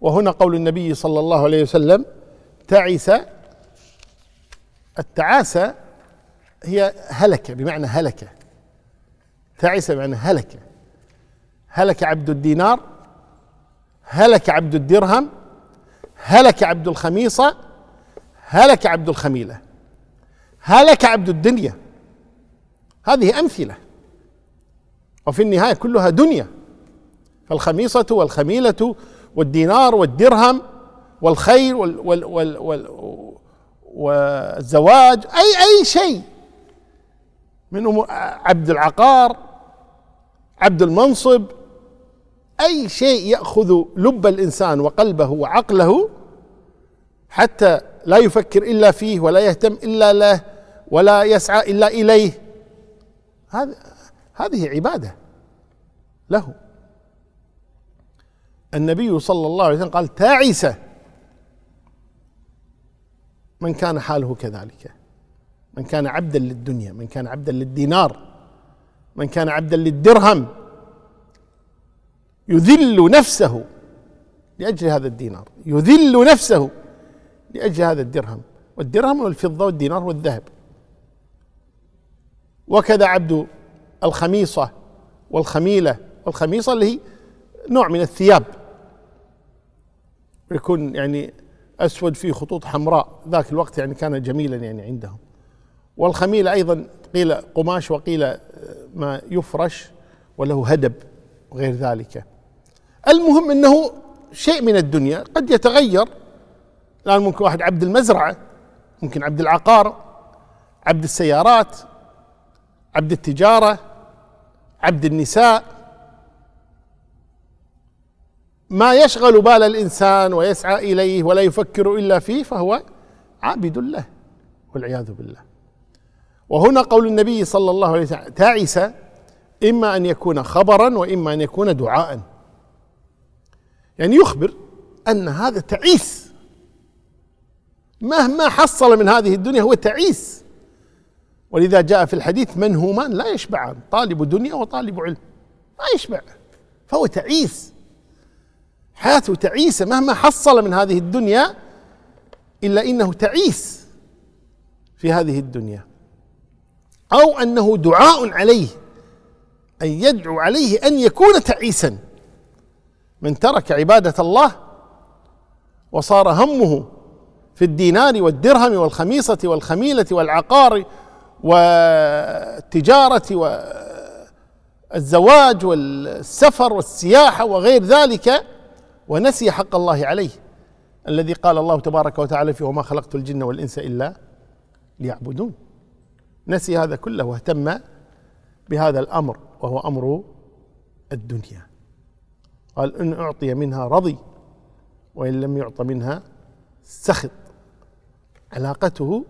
وهنا قول النبي صلى الله عليه وسلم تعس التعاسة هي هلك بمعنى هلك. تعس بمعنى هلك. هلك عبد الدينار هلك عبد الدرهم هلك عبد الخميصة هلك عبد الخميلة. هلك عبد الدنيا. هذه أمثلة. وفي النهاية كلها دنيا. فالخميصة والخميلة والدينار والدرهم والخير وال وال وال وال والزواج أي أي شيء. من عبد العقار عبد المنصب أي شيء يأخذ لب الإنسان وقلبه وعقله حتى لا يفكر إلا فيه ولا يهتم إلا له ولا يسعى إلا إليه. هذا هذه عبادة له. النبي صلى الله عليه وسلم قال تعس من كان حاله كذلك. من كان عبدا للدنيا من كان عبدا للدينار من كان عبدا للدرهم. يذل نفسه لأجل هذا الدينار. يذل نفسه لأجل هذا الدرهم. والدرهم والفضة والدينار والذهب. وكذا عبد الخميصة والخميلة. والخميصة اللي هي نوع من الثياب. يكون يعني أسود فيه خطوط حمراء. ذاك الوقت يعني كان جميلا يعني عندهم. والخميله أيضا قيل قماش وقيل ما يفرش وله هدب وغير ذلك. المهم إنه شيء من الدنيا قد يتغير. الآن ممكن واحد عبد المزرعة ممكن عبد العقار عبد السيارات عبد التجارة عبد النساء ما يشغل بال الإنسان ويسعى إليه ولا يفكر إلا فيه فهو عابد له والعياذ بالله. وهنا قول النبي صلى الله عليه وسلم تعس إما أن يكون خبرا وإما أن يكون دعاء. يعني يخبر أن هذا تعيس. مهما حصل من هذه الدنيا هو تعيس. ولذا جاء في الحديث منهومان لا يشبعان طالب دنيا وطالب علم. ما يشبع فهو تعيس. حياته تعيسه مهما حصل من هذه الدنيا إلا إنه تعيس في هذه الدنيا. أو أنه دعاء عليه أن يدعو عليه أن يكون تعيسا. من ترك عبادة الله وصار همه في الدينار والدرهم والخميصة والخميلة والعقار والتجارة والزواج والسفر والسياحة وغير ذلك ونسي حق الله عليه الذي قال الله تبارك وتعالى فيه وما خلقت الجن والانس الا ليعبدون. نسي هذا كله واهتم بهذا الأمر وهو أمر الدنيا. قال إن أعطي منها رضي وإن لم يعط منها سخط. علاقته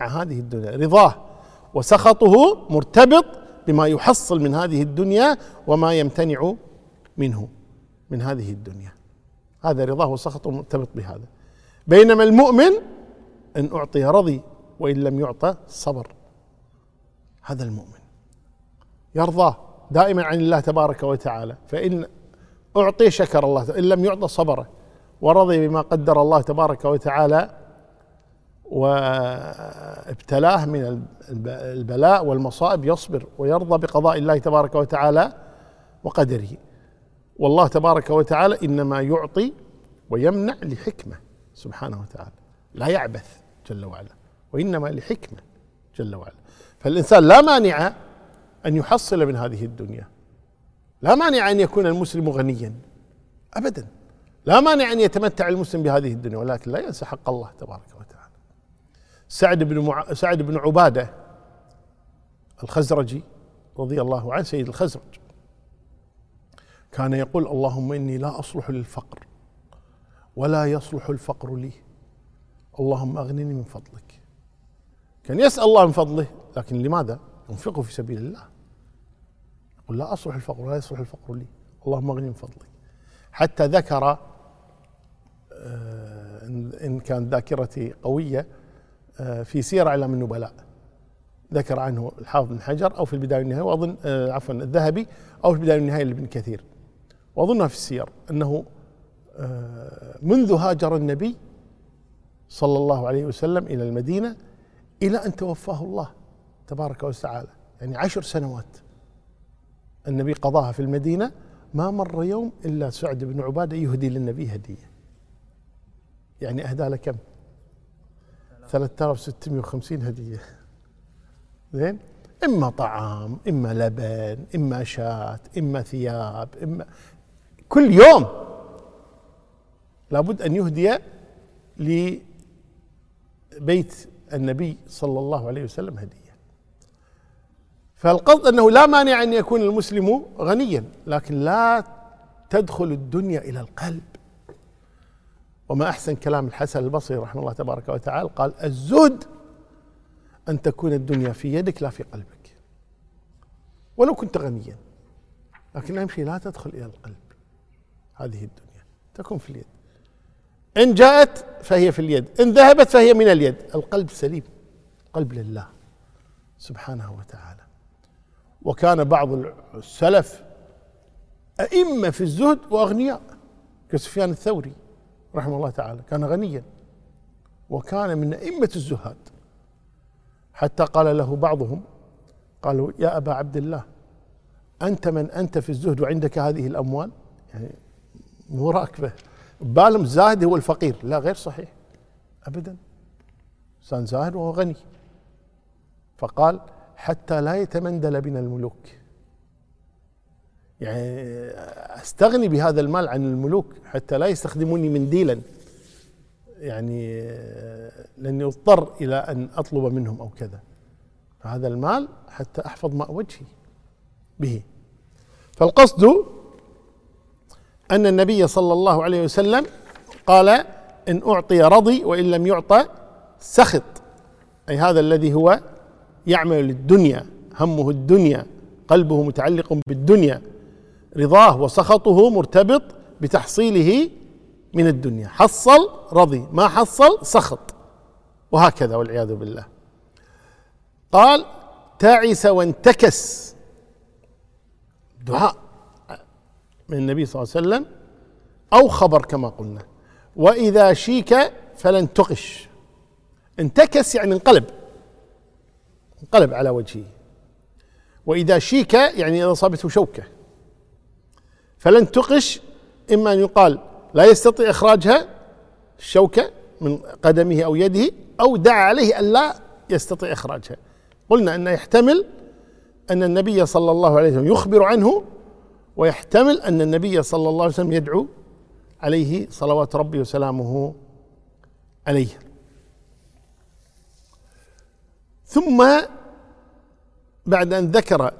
مع هذه الدنيا رضاه وسخطه مرتبط بما يحصل من هذه الدنيا وما يمتنع منه من هذه الدنيا. هذا رضاه وسخطه مرتبط بهذا. بينما المؤمن إن أعطي رضي وإن لم يعطى صبر. هذا المؤمن. يرضى دائما عن الله تبارك وتعالى. فإن أعطي شكر الله إن لم يعطى صبر ورضي بما قدر الله تبارك وتعالى. وابتلاه من البلاء والمصائب يصبر ويرضى بقضاء الله تبارك وتعالى وقدره. والله تبارك وتعالى إنما يعطي ويمنع لحكمة سبحانه وتعالى. لا يعبث جل وعلا وإنما لحكمة جل وعلا. فالإنسان لا مانع أن يحصل من هذه الدنيا. لا مانع أن يكون المسلم غنيا ابدا. لا مانع أن يتمتع المسلم بهذه الدنيا ولكن لا ينسى حق الله تبارك وتعالى. سعد بن مع... سعد بن عبادة الخزرجي رضي الله عنه سيد الخزرج كان يقول اللهم إني لا أصلح للفقر ولا يصلح الفقر لي. اللهم أغنني من فضلك. كان يسأل الله من فضله لكن لماذا؟ ينفقه في سبيل الله. يقول لا أصلح الفقر ولا يصلح الفقر لي. اللهم أغنني من فضلك. حتى ذكر آه، إن كانت ذاكرتي قوية آه، في سير إعلام النبلاء. ذكر عنه الحافظ بن حجر أو في البداية والنهاية وأظن آه، عفوا الذهبي أو في البداية والنهاية لابن كثير. وأظنها في السير أنه آه، منذ هاجر النبي صلى الله عليه وسلم إلى المدينة إلى أن توفاه الله تبارك وتعالى. يعني عشر سنوات النبي قضاها في المدينة ما مر يوم إلا سعد بن عبادة يهدي للنبي هدية. يعني أهدى له كم؟ 3650 هدية. زين؟ إما طعام إما لبن إما شاة إما ثياب إما كل يوم. لابد أن يهدي لبيت النبي صلى الله عليه وسلم هدية. فالقصد أنه لا مانع أن يكون المسلم غنيا لكن لا تدخل الدنيا إلى القلب. وما أحسن كلام الحسن البصري رحمه الله تبارك وتعالى قال الزهد أن تكون الدنيا في يدك لا في قلبك. ولو كنت غنيا لكن اهم شيء لا تدخل إلى القلب. هذه الدنيا. تكون في اليد. إن جاءت فهي في اليد. إن ذهبت فهي من اليد. القلب سليم. قلب لله سبحانه وتعالى. وكان بعض السلف أئمة في الزهد وأغنياء. كسفيان الثوري رحمه الله تعالى كان غنيا. وكان من أئمة الزهاد. حتى قال له بعضهم قالوا يا أبا عبد الله أنت من أنت في الزهد وعندك هذه الأموال؟ يعني مو راكبة. بالهم زاهد هو الفقير. لا غير صحيح. أبدا. إنسان زاهد وهو غني. فقال حتى لا يتمندل بنا الملوك. يعني أستغني بهذا المال عن الملوك حتى لا يستخدموني منديلا يعني لاني اضطر إلى أن أطلب منهم أو كذا. فهذا المال حتى أحفظ ماء وجهي به. فالقصد أن النبي صلى الله عليه وسلم قال إن أعطي رضي وإن لم يعطى سخط. أي هذا الذي هو يعمل للدنيا همه الدنيا قلبه متعلق بالدنيا رضاه وسخطه مرتبط بتحصيله من الدنيا. حصل رضي ما حصل سخط. وهكذا والعياذ بالله. قال تعس وانتكس. دعاء. من النبي صلى الله عليه وسلم أو خبر كما قلنا. وإذا شيك فلن تقش. انتكس يعني انقلب. انقلب على وجهه. وإذا شيك يعني إذا أصابته شوكة. فلن تقش إما أن يقال لا يستطيع إخراجها الشوكة من قدمه أو يده أو دعا عليه أن لا يستطيع إخراجها. قلنا أن يحتمل أن النبي صلى الله عليه وسلم يخبر عنه ويحتمل أن النبي صلى الله عليه وسلم يدعو عليه صلوات ربي وسلامه عليه. ثم بعد أن ذكر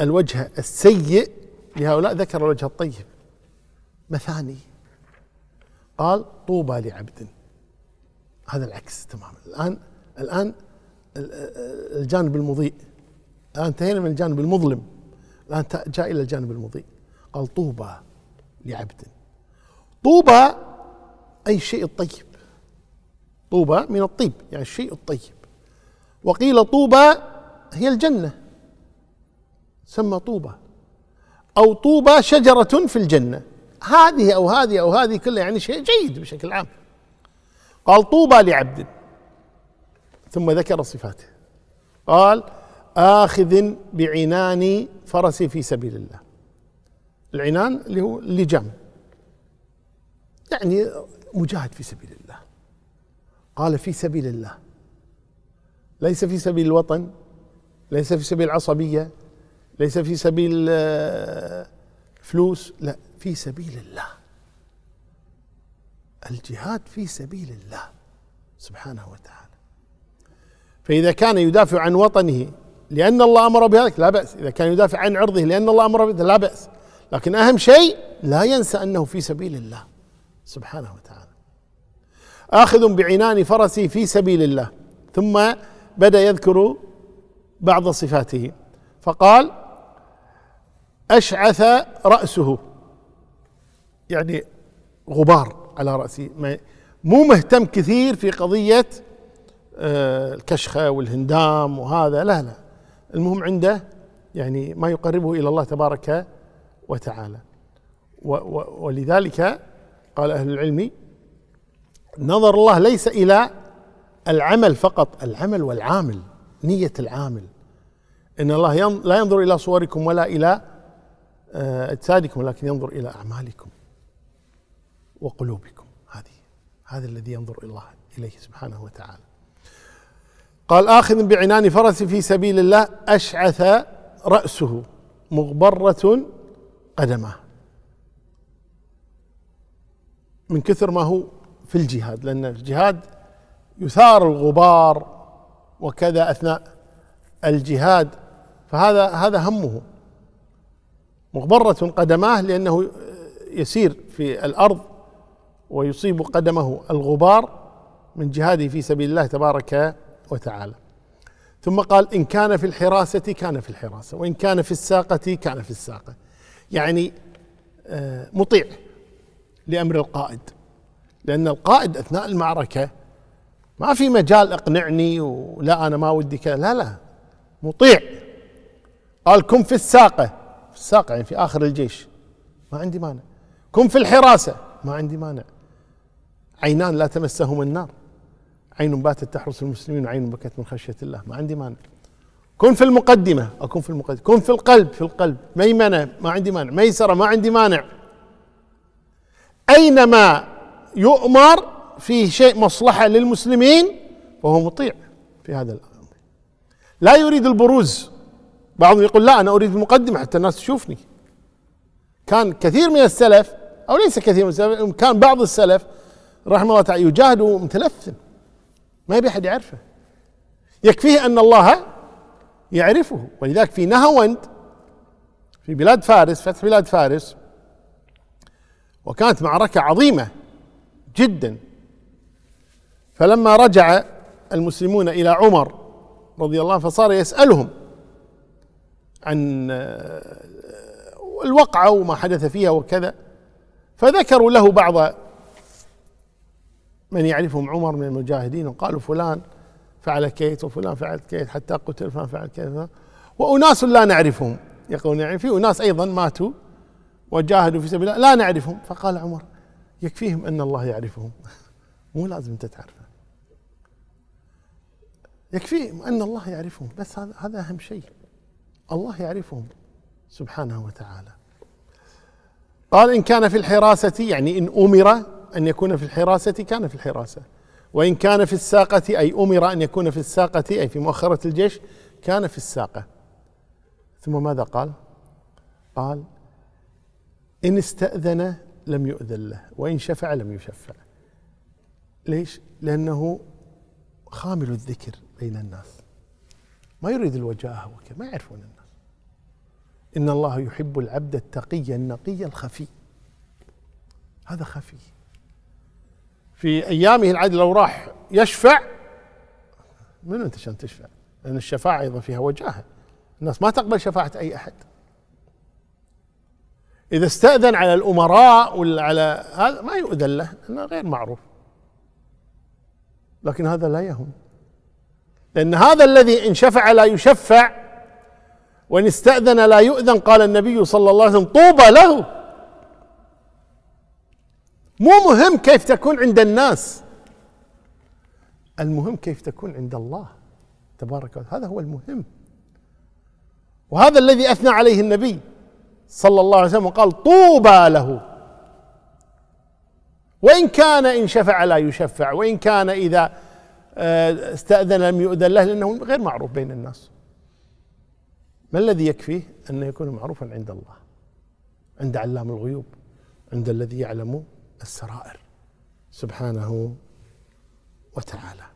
الوجه السيء لهؤلاء ذكر الوجه الطيب. مثاني قال طوبى لعبد. هذا العكس تماما. الآن الآن الجانب المضيء. الآن انتهينا من الجانب المظلم. الان جاء إلى الجانب المضيء. قال طوبى لعبد. طوبى أي الشيء الطيب. طوبى من الطيب يعني الشيء الطيب. وقيل طوبى هي الجنة. سمى طوبى. أو طوبى شجرة في الجنة. هذه أو هذه أو هذه كلها يعني شيء جيد بشكل عام. قال طوبى لعبد. ثم ذكر صفاته. قال آخذ بعنان فرسي في سبيل الله. العنان اللي هو اللجام يعني مجاهد في سبيل الله. قال في سبيل الله. ليس في سبيل الوطن ليس في سبيل العصبيه ليس في سبيل آه، فلوس لا في سبيل الله. الجهاد في سبيل الله سبحانه وتعالى. فإذا كان يدافع عن وطنه لأن الله أمر بذلك لا بأس. إذا كان يدافع عن عرضه لأن الله أمر بذلك لا بأس. لكن أهم شيء لا ينسى أنه في سبيل الله سبحانه وتعالى. آخذ بعنان فرسي في سبيل الله ثم بدأ يذكر بعض صفاته. فقال أشعث رأسه. يعني غبار على رأسه. مو مهتم كثير في قضية آه، الكشخة والهندام وهذا. لا لا. المهم عنده يعني ما يقربه إلى الله تبارك وتعالى. ولذلك قال أهل العلم نظر الله ليس إلى العمل فقط العمل والعامل نية العامل. إن الله لا ينظر إلى صوركم ولا إلى آه، أجسادكم ولكن ينظر إلى أعمالكم وقلوبكم. هذه هذا الذي ينظر الله إليه سبحانه وتعالى. قال آخذ بعنان فرس في سبيل الله أشعث رأسه مغبرة قدمه. من كثر ما هو في الجهاد لأن الجهاد يثار الغبار وكذا أثناء الجهاد فهذا هذا همه. مغبرة قدماه لأنه يسير في الأرض ويصيب قدمه الغبار من جهاده في سبيل الله تبارك وتعالى. ثم قال إن كان في الحراسة كان في الحراسة وإن كان في الساقة كان في الساقة. يعني آه، مطيع لأمر القائد لأن القائد أثناء المعركة ما في مجال اقنعني ولا أنا ما ودي كذا. لا لا مطيع. قال كن في الساقة. في الساقة يعني في آخر الجيش. ما عندي مانع. كن في الحراسة. ما عندي مانع. عينان لا تمسهما النار. عين باتت تحرس المسلمين وعين بكت من خشية الله. ما عندي مانع. كن في المقدمة. أكون في المقدمة. كن في القلب. في القلب. ميمنة ما عندي مانع. ميسرة ما عندي مانع. أينما يؤمر فيه شيء مصلحة للمسلمين فهو مطيع في هذا الأمر. لا يريد البروز. بعضهم يقول لا أنا أريد المقدمة حتى الناس تشوفني. كان كثير من السلف أو ليس كثير من السلف كان بعض السلف رحمه الله تعالى يجاهد متلثم ما يبي أحد يعرفه. يكفيه أن الله يعرفه. ولذلك في نهوند في بلاد فارس فتح بلاد فارس وكانت معركة عظيمة جدا. فلما رجع المسلمون إلى عمر رضي الله عنه فصار يسألهم عن الوقعة وما حدث فيها وكذا. فذكروا له بعض من يعرفهم عمر من المجاهدين وقالوا فلان فعل كيت وفلان فعل كيت حتى قتل فلان فعل كيت وأناس لا نعرفهم يقولون يعني في أناس أيضا ماتوا وجاهدوا في سبيل الله لا نعرفهم. فقال عمر يكفيهم أن الله يعرفهم. مو لازم أنت تعرفه. يكفيهم أن الله يعرفهم. بس هذا هذا أهم شيء. الله يعرفهم سبحانه وتعالى. قال إن كان في الحراسة يعني إن أمر أن يكون في الحراسة كان في الحراسة. وإن كان في الساقة أي أمر أن يكون في الساقة أي في مؤخرة الجيش كان في الساقة. ثم ماذا قال؟ قال إن استأذن لم يؤذن له وإن شفع لم يشفع. ليش؟ لأنه خامل الذكر بين الناس. ما يريد الوجاهة وكذا ما يعرفون الناس. إن الله يحب العبد التقي النقي الخفي. هذا خفي. في أيامه العادي لو راح يشفع من أنت عشان تشفع؟ لأن الشفاعة أيضا فيها وجاهة. الناس ما تقبل شفاعة أي أحد. إذا استأذن على الأمراء ولا على هذا ما يؤذن له لأنه غير معروف. لكن هذا لا يهم. لأن هذا الذي إن شفع لا يشفع وإن استأذن لا يؤذن قال النبي صلى الله عليه وسلم طوبى له. مو مهم كيف تكون عند الناس. المهم كيف تكون عند الله تبارك وتعالى. هذا هو المهم. وهذا الذي أثنى عليه النبي صلى الله عليه وسلم وقال طوبى له. وإن كان إن شفع لا يشفع وإن كان إذا آه، استأذن لم يؤذن له لأنه غير معروف بين الناس. ما الذي يكفيه؟ أن يكون معروفا عند الله عند علام الغيوب عند الذي يعلم السرائر. سبحانه وتعالى.